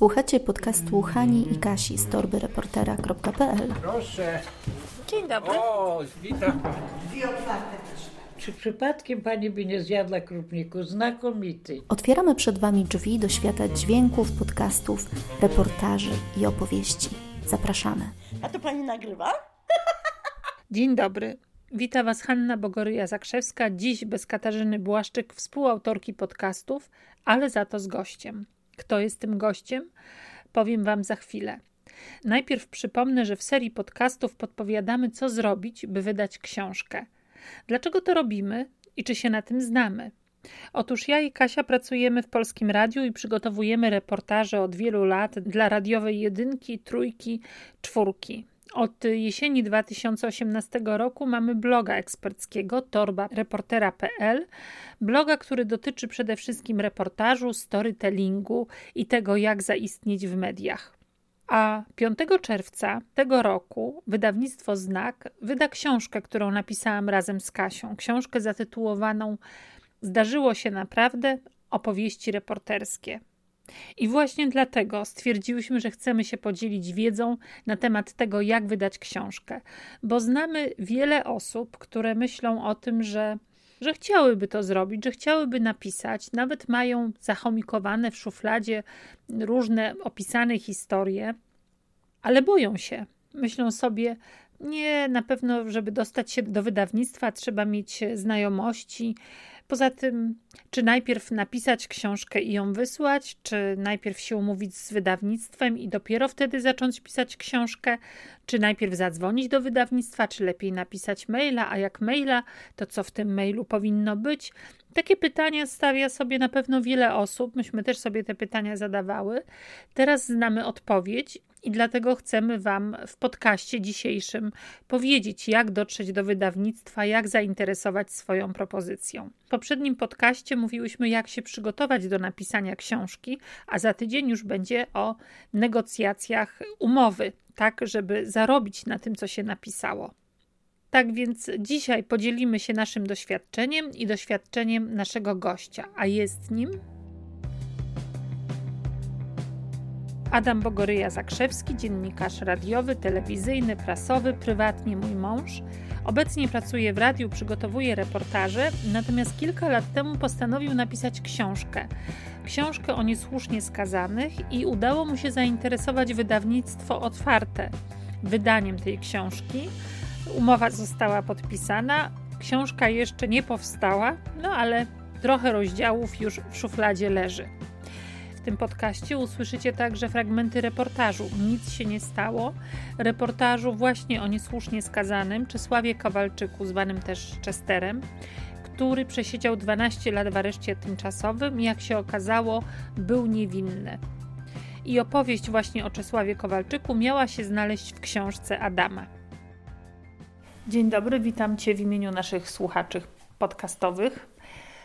Słuchacie podcastu Hani i Kasi z torbyreportera.pl Proszę. Dzień dobry. O, witam. Czy przypadkiem pani by nie zjadła krupniku? Znakomity. Otwieramy przed Wami drzwi do świata dźwięków, podcastów, reportaży i opowieści. Zapraszamy. A to pani nagrywa? Dzień dobry. Witam Was Hanna Bogoryja-Zakrzewska, dziś bez Katarzyny Błaszczyk, współautorki podcastów, ale za to z gościem. Kto jest tym gościem? Powiem Wam za chwilę. Najpierw przypomnę, że w serii podcastów podpowiadamy, co zrobić, by wydać książkę. Dlaczego to robimy i czy się na tym znamy? Otóż ja i Kasia pracujemy w Polskim Radiu i przygotowujemy reportaże od wielu lat dla radiowej jedynki, trójki, czwórki. Od jesieni 2018 roku mamy bloga eksperckiego torbareportera.pl, bloga, który dotyczy przede wszystkim reportażu, storytellingu i tego, jak zaistnieć w mediach. A 5 czerwca tego roku wydawnictwo Znak wyda książkę, którą napisałam razem z Kasią. Książkę zatytułowaną Zdarzyło się naprawdę opowieści reporterskie. I właśnie dlatego stwierdziłyśmy, że chcemy się podzielić wiedzą na temat tego, jak wydać książkę, bo znamy wiele osób, które myślą o tym, że, że chciałyby to zrobić, że chciałyby napisać, nawet mają zachomikowane w szufladzie różne opisane historie, ale boją się. Myślą sobie, nie, na pewno, żeby dostać się do wydawnictwa, trzeba mieć znajomości, Poza tym, czy najpierw napisać książkę i ją wysłać, czy najpierw się umówić z wydawnictwem i dopiero wtedy zacząć pisać książkę, czy najpierw zadzwonić do wydawnictwa, czy lepiej napisać maila, a jak maila, to co w tym mailu powinno być? Takie pytania stawia sobie na pewno wiele osób. Myśmy też sobie te pytania zadawały. Teraz znamy odpowiedź i dlatego chcemy Wam w podcaście dzisiejszym powiedzieć, jak dotrzeć do wydawnictwa, jak zainteresować swoją propozycją. W poprzednim podcaście mówiłyśmy, jak się przygotować do napisania książki, a za tydzień już będzie o negocjacjach umowy, tak, żeby zarobić na tym, co się napisało. Tak więc dzisiaj podzielimy się naszym doświadczeniem i doświadczeniem naszego gościa, a jest nim Adam Bogoryja-Zakrzewski, dziennikarz radiowy, telewizyjny, prasowy, prywatnie mój mąż. Obecnie pracuje w radiu, przygotowuje reportaże, natomiast kilka lat temu postanowił napisać książkę. Książkę o niesłusznie skazanych i udało mu się zainteresować wydawnictwo otwarte wydaniem tej książki. Umowa została podpisana, książka jeszcze nie powstała, no ale trochę rozdziałów już w szufladzie leży. W tym podcaście usłyszycie także fragmenty reportażu Nic się nie stało, reportażu właśnie o niesłusznie skazanym Czesławie Kowalczyku, zwanym też Chesterem, który przesiedział 12 lat w areszcie tymczasowym jak się okazało, był niewinny. I opowieść właśnie o Czesławie Kowalczyku miała się znaleźć w książce Adama. Dzień dobry, witam Cię w imieniu naszych słuchaczy podcastowych.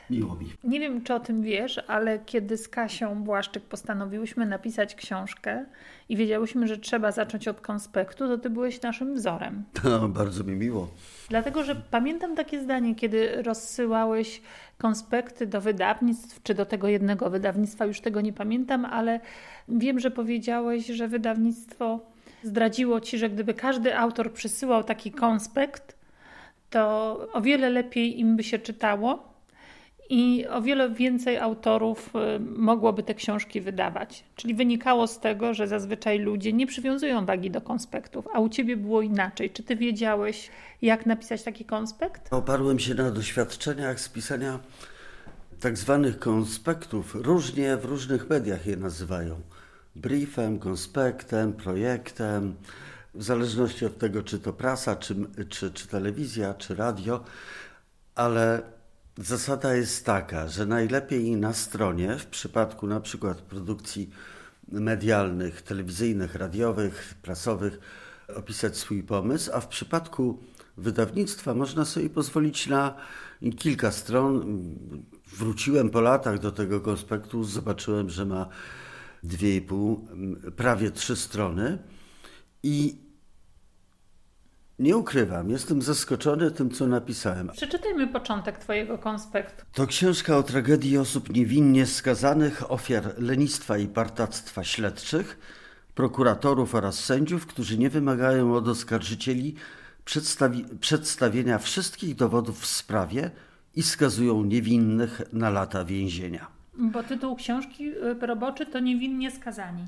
Miło mi. Nie wiem, czy o tym wiesz, ale kiedy z Kasią Błaszczyk postanowiłyśmy napisać książkę i wiedziałyśmy, że trzeba zacząć od konspektu, to ty byłeś naszym wzorem. To bardzo mi miło. Dlatego, że pamiętam takie zdanie, kiedy rozsyłałeś konspekty do wydawnictw, czy do tego jednego wydawnictwa, już tego nie pamiętam, ale wiem, że powiedziałeś, że wydawnictwo zdradziło ci, że gdyby każdy autor przysyłał taki konspekt, to o wiele lepiej im by się czytało i o wiele więcej autorów y, mogłoby te książki wydawać. Czyli wynikało z tego, że zazwyczaj ludzie nie przywiązują wagi do konspektów, a u ciebie było inaczej. Czy ty wiedziałeś, jak napisać taki konspekt? Oparłem się na doświadczeniach z pisania tak zwanych konspektów. Różnie w różnych mediach je nazywają. Briefem, konspektem, projektem. W zależności od tego, czy to prasa, czy, czy, czy telewizja, czy radio, ale Zasada jest taka, że najlepiej na stronie, w przypadku na przykład produkcji medialnych, telewizyjnych, radiowych, prasowych, opisać swój pomysł, a w przypadku wydawnictwa można sobie pozwolić na kilka stron. Wróciłem po latach do tego konspektu, zobaczyłem, że ma dwie i pół, prawie trzy strony i Nie ukrywam, jestem zaskoczony tym, co napisałem. Przeczytajmy początek Twojego konspektu. To książka o tragedii osób niewinnie skazanych, ofiar lenistwa i partactwa śledczych, prokuratorów oraz sędziów, którzy nie wymagają od oskarżycieli przedstawi przedstawienia wszystkich dowodów w sprawie i skazują niewinnych na lata więzienia. Bo tytuł książki y, roboczy to niewinnie skazani.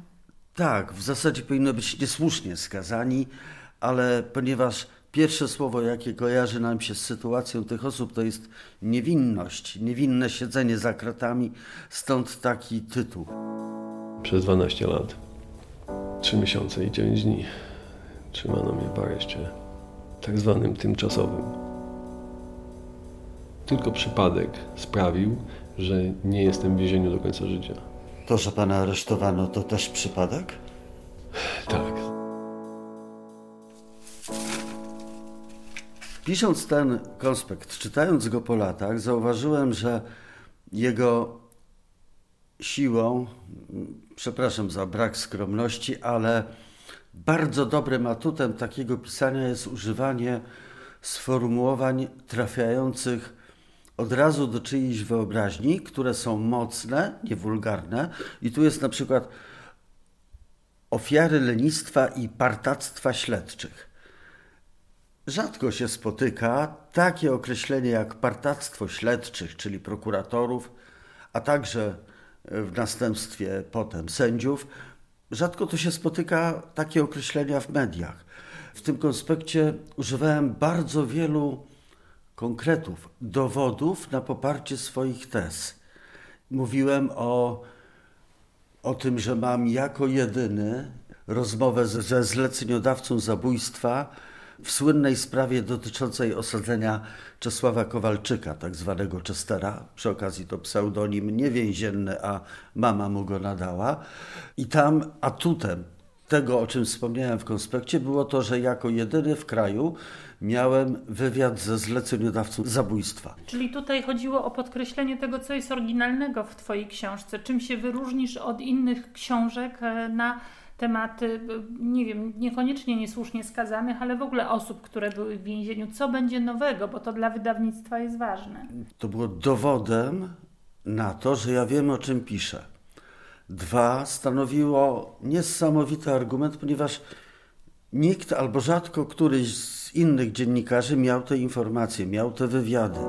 Tak, w zasadzie powinno być niesłusznie skazani, ale ponieważ pierwsze słowo, jakie kojarzy nam się z sytuacją tych osób, to jest niewinność, niewinne siedzenie za kratami, stąd taki tytuł. Przez 12 lat, 3 miesiące i 9 dni trzymano mnie w areszcie, tak zwanym tymczasowym. Tylko przypadek sprawił, że nie jestem w więzieniu do końca życia. To, że pana aresztowano, to też przypadek? Tak. Pisząc ten konspekt, czytając go po latach, zauważyłem, że jego siłą, przepraszam za brak skromności, ale bardzo dobrym atutem takiego pisania jest używanie sformułowań trafiających od razu do czyjejś wyobraźni, które są mocne, niewulgarne. I tu jest na przykład ofiary lenistwa i partactwa śledczych. Rzadko się spotyka takie określenie jak partactwo śledczych, czyli prokuratorów, a także w następstwie potem sędziów. Rzadko to się spotyka takie określenia w mediach. W tym konspekcie używałem bardzo wielu konkretów, dowodów na poparcie swoich tez. Mówiłem o, o tym, że mam jako jedyny rozmowę ze zleceniodawcą zabójstwa w słynnej sprawie dotyczącej osadzenia Czesława Kowalczyka, tak zwanego Chestera. Przy okazji to pseudonim nie więzienny, a mama mu go nadała. I tam atutem tego, o czym wspomniałem w konspekcie, było to, że jako jedyny w kraju miałem wywiad ze zleceniodawcą zabójstwa. Czyli tutaj chodziło o podkreślenie tego, co jest oryginalnego w Twojej książce. Czym się wyróżnisz od innych książek e, na tematy, nie wiem, niekoniecznie niesłusznie skazanych, ale w ogóle osób, które były w więzieniu. Co będzie nowego, bo to dla wydawnictwa jest ważne. To było dowodem na to, że ja wiem, o czym piszę. Dwa, stanowiło niesamowity argument, ponieważ nikt albo rzadko któryś z innych dziennikarzy miał te informacje, miał te wywiady.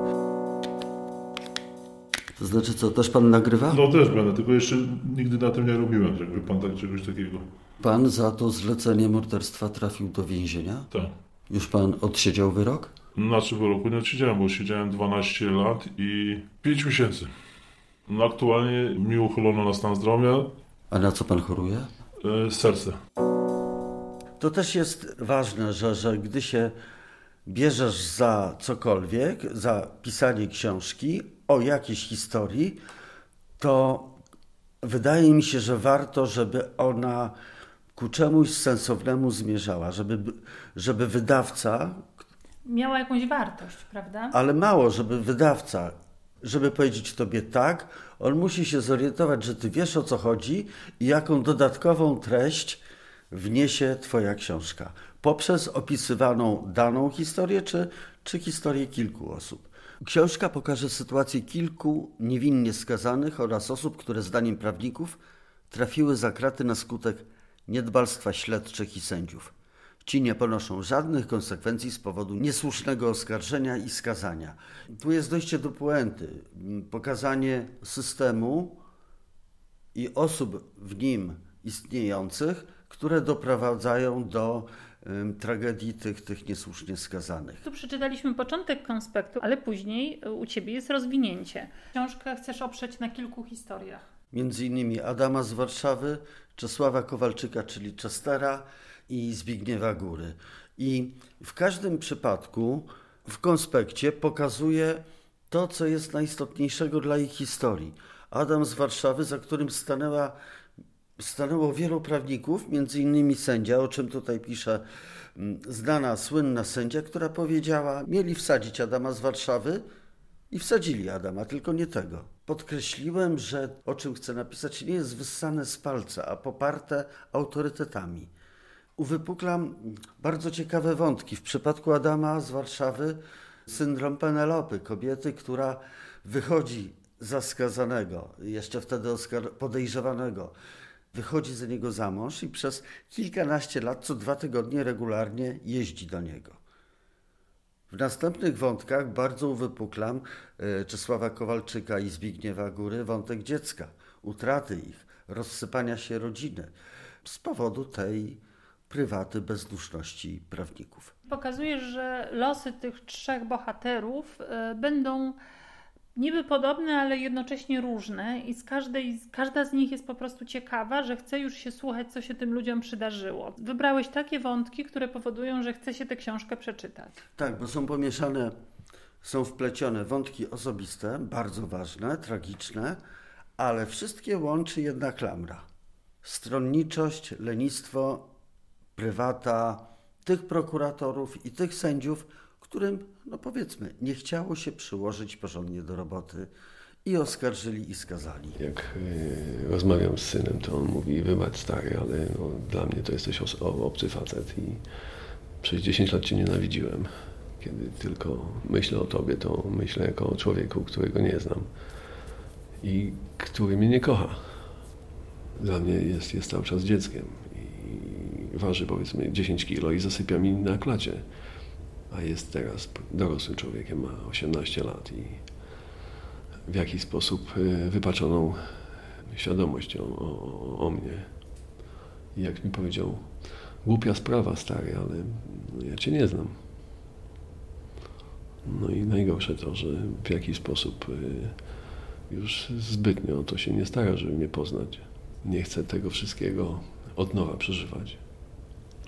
To znaczy co, też pan nagrywa? No też będę, tylko jeszcze nigdy na tym nie robiłem, jakby pan tak czegoś takiego. Pan za to zlecenie morderstwa trafił do więzienia? Tak. Już pan odsiedział wyrok? Znaczy w roku nie odsiedziałem, bo siedziałem 12 lat i 5 miesięcy. No aktualnie mi uchylono na stan zdrowia, A na co pan choruje? e, serce. To też jest ważne, że, że gdy się bierzesz za cokolwiek, za pisanie książki o jakiejś historii, to wydaje mi się, że warto, żeby ona ku czemuś sensownemu zmierzała, żeby, żeby wydawca, Miała jakąś wartość, prawda? ale mało, żeby wydawca, żeby powiedzieć tobie tak, on musi się zorientować, że ty wiesz o co chodzi i jaką dodatkową treść wniesie twoja książka. Poprzez opisywaną daną historię, czy, czy historię kilku osób. Książka pokaże sytuację kilku niewinnie skazanych oraz osób, które zdaniem prawników trafiły za kraty na skutek niedbalstwa śledczych i sędziów. Ci nie ponoszą żadnych konsekwencji z powodu niesłusznego oskarżenia i skazania. Tu jest dojście do puenty, pokazanie systemu i osób w nim istniejących, które doprowadzają do tragedii tych, tych niesłusznie skazanych. Tu przeczytaliśmy początek konspektu, ale później y, u Ciebie jest rozwinięcie. Książkę chcesz oprzeć na kilku historiach. Między innymi Adama z Warszawy, Czesława Kowalczyka, czyli Czestera i Zbigniewa Góry. I w każdym przypadku w konspekcie pokazuje to, co jest najistotniejszego dla ich historii. Adam z Warszawy, za którym stanęła, stanęło wielu prawników, między innymi sędzia, o czym tutaj pisze mm, znana, słynna sędzia, która powiedziała, mieli wsadzić Adama z Warszawy i wsadzili Adama, tylko nie tego. Podkreśliłem, że o czym chcę napisać nie jest wyssane z palca, a poparte autorytetami. uwypuklam bardzo ciekawe wątki. W przypadku Adama z Warszawy syndrom Penelopy, kobiety, która wychodzi za skazanego, jeszcze wtedy podejrzewanego, wychodzi za niego za mąż i przez kilkanaście lat, co dwa tygodnie regularnie jeździ do niego. W następnych wątkach bardzo uwypuklam e, Czesława Kowalczyka i Zbigniewa Góry wątek dziecka, utraty ich, rozsypania się rodziny z powodu tej prywaty bezduszności prawników. Pokazujesz, że losy tych trzech bohaterów e, będą niby podobne, ale jednocześnie różne i z każdej, każda z nich jest po prostu ciekawa, że chce już się słuchać, co się tym ludziom przydarzyło. Wybrałeś takie wątki, które powodują, że chce się tę książkę przeczytać. Tak, bo są pomieszane, są wplecione wątki osobiste, bardzo ważne, tragiczne, ale wszystkie łączy jedna klamra. Stronniczość, lenistwo, prywata tych prokuratorów i tych sędziów, którym, no powiedzmy, nie chciało się przyłożyć porządnie do roboty i oskarżyli i skazali. Jak y, rozmawiam z synem, to on mówi, wybacz stary, ale no, dla mnie to jesteś obcy facet i przez 10 lat cię nienawidziłem. Kiedy tylko myślę o tobie, to myślę jako o człowieku, którego nie znam i który mnie nie kocha. Dla mnie jest, jest cały czas dzieckiem i waży powiedzmy 10 kilo i zasypia mi na klacie a jest teraz dorosłym człowiekiem, ma 18 lat i w jakiś sposób y, wypaczoną świadomość o, o, o mnie. I jak mi powiedział, głupia sprawa, stary, ale ja cię nie znam. No i najgorsze to, że w jakiś sposób y, już zbytnio to się nie stara, żeby mnie poznać. Nie chcę tego wszystkiego od nowa przeżywać.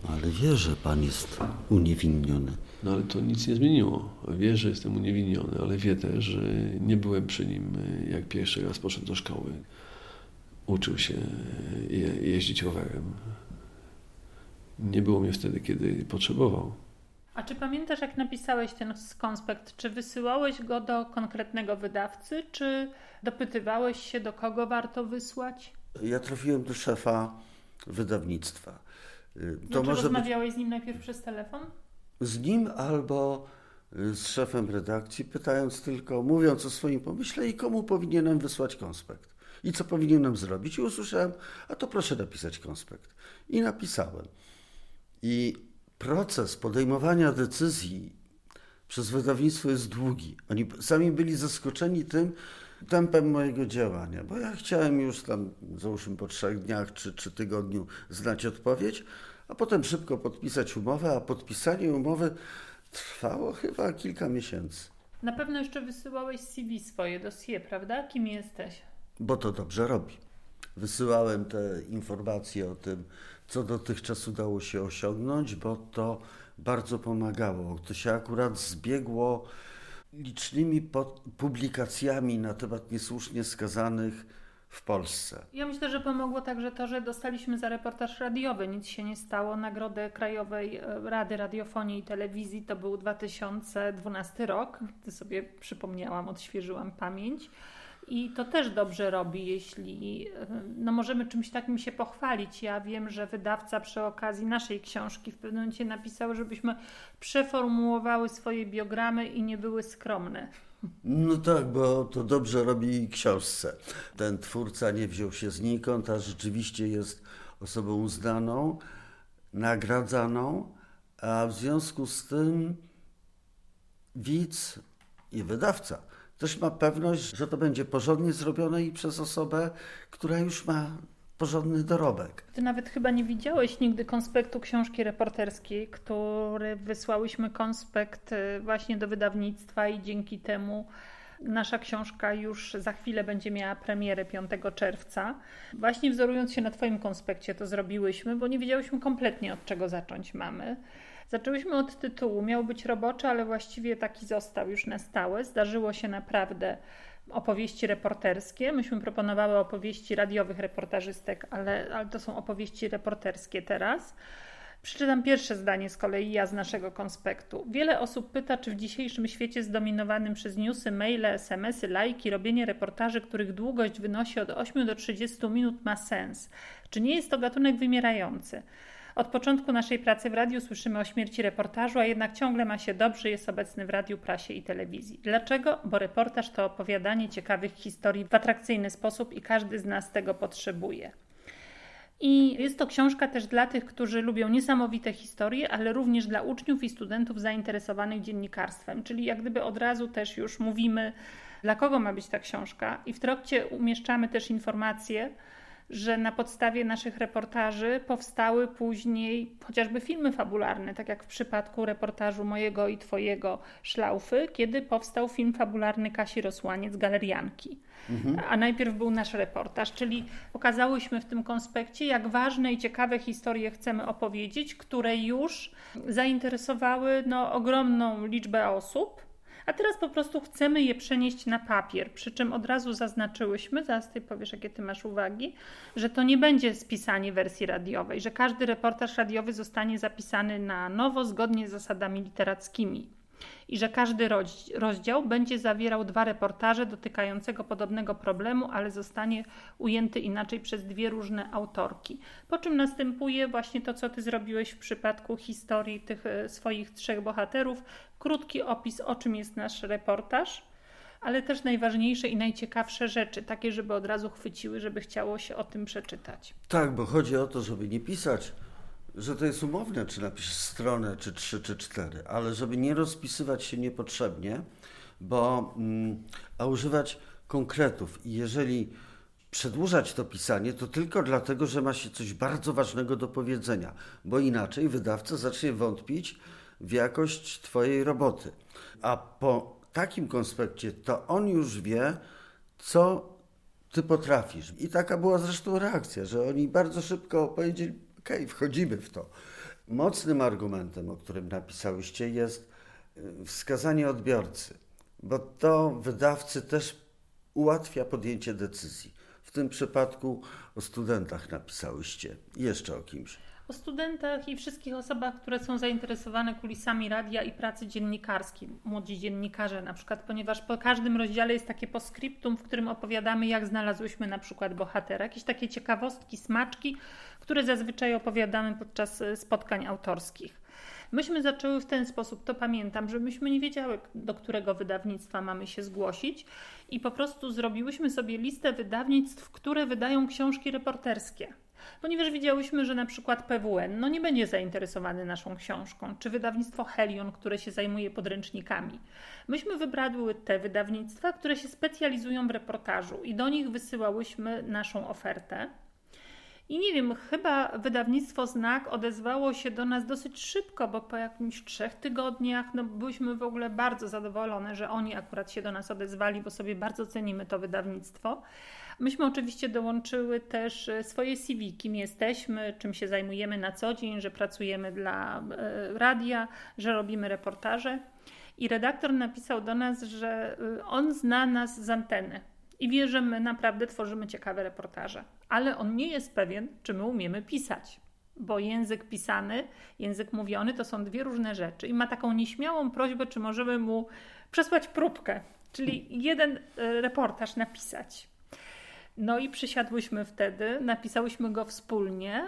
Ale wie, że pan jest uniewinniony. No ale to nic nie zmieniło. Wie, że jestem uniewinniony, ale wie też, że nie byłem przy nim, jak pierwszy raz poszedł do szkoły. Uczył się je, jeździć rowerem. Nie było mnie wtedy, kiedy potrzebował. A czy pamiętasz, jak napisałeś ten konspekt? Czy wysyłałeś go do konkretnego wydawcy, czy dopytywałeś się, do kogo warto wysłać? Ja trafiłem do szefa wydawnictwa. To może rozmawiałeś być... z nim najpierw przez telefon? Z nim albo y, z szefem redakcji, pytając tylko, mówiąc o swoim pomyśle i komu powinienem wysłać konspekt. I co powinienem zrobić? I usłyszałem, a to proszę napisać konspekt. I napisałem. I proces podejmowania decyzji przez wydawnictwo jest długi. Oni sami byli zaskoczeni tym tempem mojego działania, bo ja chciałem już tam, załóżmy po trzech dniach czy, czy tygodniu znać odpowiedź, a potem szybko podpisać umowę, a podpisanie umowy trwało chyba kilka miesięcy. Na pewno jeszcze wysyłałeś CV swoje dosie, prawda? Kim jesteś? Bo to dobrze robi. Wysyłałem te informacje o tym, co dotychczas udało się osiągnąć, bo to bardzo pomagało. To się akurat zbiegło licznymi publikacjami na temat niesłusznie skazanych w Polsce. Ja myślę, że pomogło także to, że dostaliśmy za reportaż radiowy. Nic się nie stało. Nagrodę Krajowej e, Rady Radiofonii i Telewizji to był 2012 rok. Ty sobie przypomniałam, odświeżyłam pamięć. I to też dobrze robi, jeśli e, no możemy czymś takim się pochwalić. Ja wiem, że wydawca przy okazji naszej książki w pewnym momencie napisał, żebyśmy przeformułowały swoje biogramy i nie były skromne. No tak, bo to dobrze robi książce. Ten twórca nie wziął się znikąd, a rzeczywiście jest osobą uznaną, nagradzaną, a w związku z tym widz i wydawca też ma pewność, że to będzie porządnie zrobione i przez osobę, która już ma porządny dorobek. Ty nawet chyba nie widziałeś nigdy konspektu książki reporterskiej, który wysłałyśmy konspekt y, właśnie do wydawnictwa i dzięki temu Nasza książka już za chwilę będzie miała premierę 5 czerwca. Właśnie wzorując się na Twoim konspekcie to zrobiłyśmy, bo nie wiedziałyśmy kompletnie od czego zacząć mamy. Zaczęłyśmy od tytułu. Miał być roboczy, ale właściwie taki został już na stałe. Zdarzyło się naprawdę opowieści reporterskie. Myśmy proponowały opowieści radiowych reportażystek, ale, ale to są opowieści reporterskie teraz. Przeczytam pierwsze zdanie z kolei ja z naszego konspektu. Wiele osób pyta, czy w dzisiejszym świecie zdominowanym przez newsy, maile, smsy, lajki, robienie reportaży, których długość wynosi od 8 do 30 minut ma sens. Czy nie jest to gatunek wymierający? Od początku naszej pracy w radiu słyszymy o śmierci reportażu, a jednak ciągle ma się dobrze, jest obecny w radiu, prasie i telewizji. Dlaczego? Bo reportaż to opowiadanie ciekawych historii w atrakcyjny sposób i każdy z nas tego potrzebuje. I jest to książka też dla tych, którzy lubią niesamowite historie, ale również dla uczniów i studentów zainteresowanych dziennikarstwem. Czyli jak gdyby od razu też już mówimy, dla kogo ma być ta książka, i w trakcie umieszczamy też informacje, że na podstawie naszych reportaży powstały później chociażby filmy fabularne, tak jak w przypadku reportażu mojego i Twojego Szlaufy, kiedy powstał film fabularny Kasi Rosłaniec, Galerianki. Mhm. A najpierw był nasz reportaż, czyli pokazałyśmy w tym konspekcie, jak ważne i ciekawe historie chcemy opowiedzieć, które już zainteresowały no, ogromną liczbę osób a teraz po prostu chcemy je przenieść na papier. Przy czym od razu zaznaczyłyśmy, zaraz ty powiesz, jakie ty masz uwagi, że to nie będzie spisanie wersji radiowej, że każdy reportaż radiowy zostanie zapisany na nowo, zgodnie z zasadami literackimi i że każdy rozdział będzie zawierał dwa reportaże dotykającego podobnego problemu, ale zostanie ujęty inaczej przez dwie różne autorki. Po czym następuje właśnie to, co ty zrobiłeś w przypadku historii tych e, swoich trzech bohaterów, krótki opis, o czym jest nasz reportaż ale też najważniejsze i najciekawsze rzeczy, takie, żeby od razu chwyciły, żeby chciało się o tym przeczytać. Tak, bo chodzi o to, żeby nie pisać że to jest umowne, czy napisz stronę, czy trzy, czy cztery, ale żeby nie rozpisywać się niepotrzebnie, bo, mm, a używać konkretów. I jeżeli przedłużać to pisanie, to tylko dlatego, że ma się coś bardzo ważnego do powiedzenia, bo inaczej wydawca zacznie wątpić w jakość Twojej roboty. A po takim konspekcie to on już wie, co Ty potrafisz. I taka była zresztą reakcja, że oni bardzo szybko powiedzieli, Okej, okay, wchodzimy w to. Mocnym argumentem, o którym napisałyście, jest y, wskazanie odbiorcy, bo to wydawcy też ułatwia podjęcie decyzji. W tym przypadku o studentach napisałyście. Jeszcze o kimś o studentach i wszystkich osobach, które są zainteresowane kulisami radia i pracy dziennikarskiej, młodzi dziennikarze na przykład, ponieważ po każdym rozdziale jest takie postscriptum, w którym opowiadamy, jak znalazłyśmy na przykład bohatera, jakieś takie ciekawostki, smaczki, które zazwyczaj opowiadamy podczas e, spotkań autorskich. Myśmy zaczęły w ten sposób, to pamiętam, że myśmy nie wiedziały, do którego wydawnictwa mamy się zgłosić i po prostu zrobiłyśmy sobie listę wydawnictw, które wydają książki reporterskie ponieważ widziałyśmy, że na przykład PWN no nie będzie zainteresowany naszą książką, czy wydawnictwo Helion, które się zajmuje podręcznikami. Myśmy wybrały te wydawnictwa, które się specjalizują w reportażu i do nich wysyłałyśmy naszą ofertę. I nie wiem, chyba wydawnictwo Znak odezwało się do nas dosyć szybko, bo po jakimś trzech tygodniach no, byliśmy w ogóle bardzo zadowolone, że oni akurat się do nas odezwali, bo sobie bardzo cenimy to wydawnictwo. Myśmy oczywiście dołączyły też e, swoje CV, kim jesteśmy, czym się zajmujemy na co dzień, że pracujemy dla e, radia, że robimy reportaże. I redaktor napisał do nas, że e, on zna nas z anteny i wie, że my naprawdę tworzymy ciekawe reportaże, ale on nie jest pewien, czy my umiemy pisać. Bo język pisany, język mówiony to są dwie różne rzeczy. I ma taką nieśmiałą prośbę, czy możemy mu przesłać próbkę, czyli jeden reportaż napisać. No i przysiadłyśmy wtedy, napisałyśmy go wspólnie,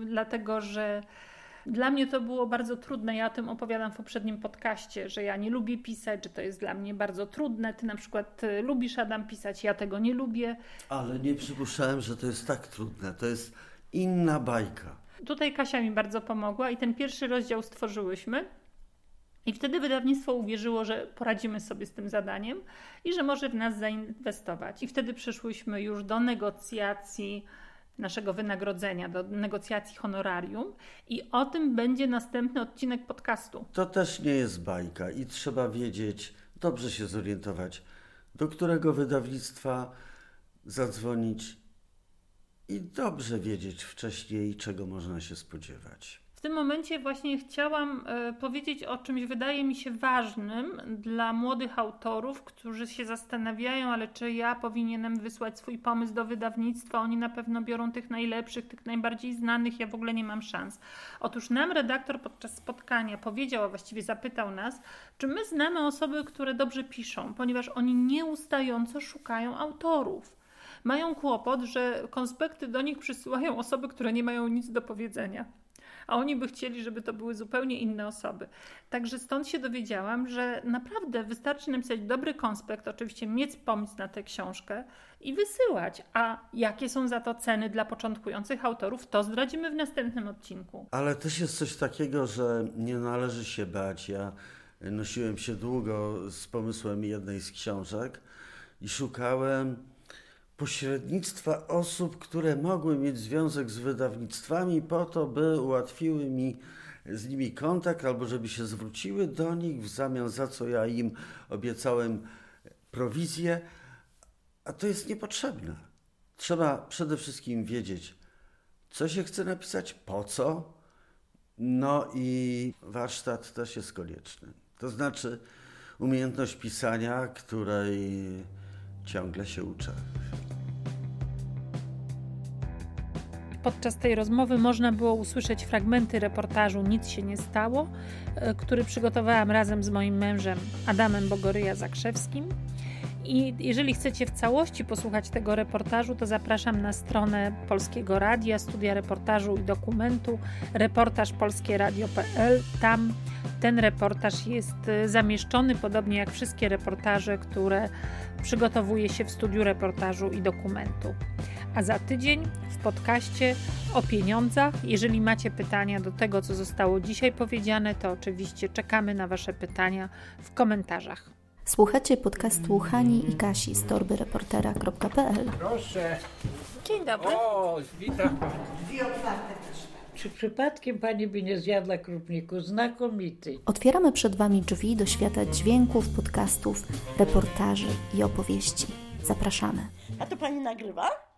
yy, dlatego że dla mnie to było bardzo trudne. Ja o tym opowiadam w poprzednim podcaście, że ja nie lubię pisać, że to jest dla mnie bardzo trudne. Ty na przykład y, lubisz, Adam, pisać, ja tego nie lubię. Ale nie przypuszczałem, że to jest tak trudne. To jest inna bajka. Tutaj Kasia mi bardzo pomogła i ten pierwszy rozdział stworzyłyśmy. I wtedy wydawnictwo uwierzyło, że poradzimy sobie z tym zadaniem i że może w nas zainwestować. I wtedy przeszłyśmy już do negocjacji naszego wynagrodzenia, do negocjacji honorarium i o tym będzie następny odcinek podcastu. To też nie jest bajka i trzeba wiedzieć, dobrze się zorientować, do którego wydawnictwa zadzwonić i dobrze wiedzieć wcześniej, czego można się spodziewać. Tym momencie właśnie chciałam e, powiedzieć o czymś, wydaje mi się ważnym dla młodych autorów, którzy się zastanawiają, ale czy ja powinienem wysłać swój pomysł do wydawnictwa? Oni na pewno biorą tych najlepszych, tych najbardziej znanych, ja w ogóle nie mam szans. Otóż nam redaktor podczas spotkania powiedział, a właściwie zapytał nas, czy my znamy osoby, które dobrze piszą, ponieważ oni nieustająco szukają autorów mają kłopot, że konspekty do nich przysyłają osoby, które nie mają nic do powiedzenia. A oni by chcieli, żeby to były zupełnie inne osoby. Także stąd się dowiedziałam, że naprawdę wystarczy napisać dobry konspekt, oczywiście mieć pomysł na tę książkę i wysyłać. A jakie są za to ceny dla początkujących autorów, to zdradzimy w następnym odcinku. Ale też jest coś takiego, że nie należy się bać. Ja nosiłem się długo z pomysłem jednej z książek i szukałem pośrednictwa osób, które mogły mieć związek z wydawnictwami po to, by ułatwiły mi z nimi kontakt albo żeby się zwróciły do nich w zamian za co ja im obiecałem prowizję, a to jest niepotrzebne. Trzeba przede wszystkim wiedzieć, co się chce napisać, po co, no i warsztat też jest konieczny. To znaczy umiejętność pisania, której ciągle się uczę. Podczas tej rozmowy można było usłyszeć fragmenty reportażu Nic się nie stało, e, który przygotowałam razem z moim mężem Adamem Bogoryja Zakrzewskim. I jeżeli chcecie w całości posłuchać tego reportażu, to zapraszam na stronę Polskiego Radia, studia reportażu i dokumentu, reportażpolskieradio.pl. Tam ten reportaż jest e, zamieszczony, podobnie jak wszystkie reportaże, które przygotowuje się w studiu reportażu i dokumentu. A za tydzień w podcaście o pieniądzach. Jeżeli macie pytania do tego, co zostało dzisiaj powiedziane, to oczywiście czekamy na Wasze pytania w komentarzach. Słuchacie podcastu Hani i Kasi z torbyreportera.pl. Proszę. Dzień dobry. O, witam. Czy przypadkiem pani by nie zjadła krupniku? Znakomity. Otwieramy przed Wami drzwi do świata dźwięków, podcastów, reportaży i opowieści. Zapraszamy. A to pani nagrywa?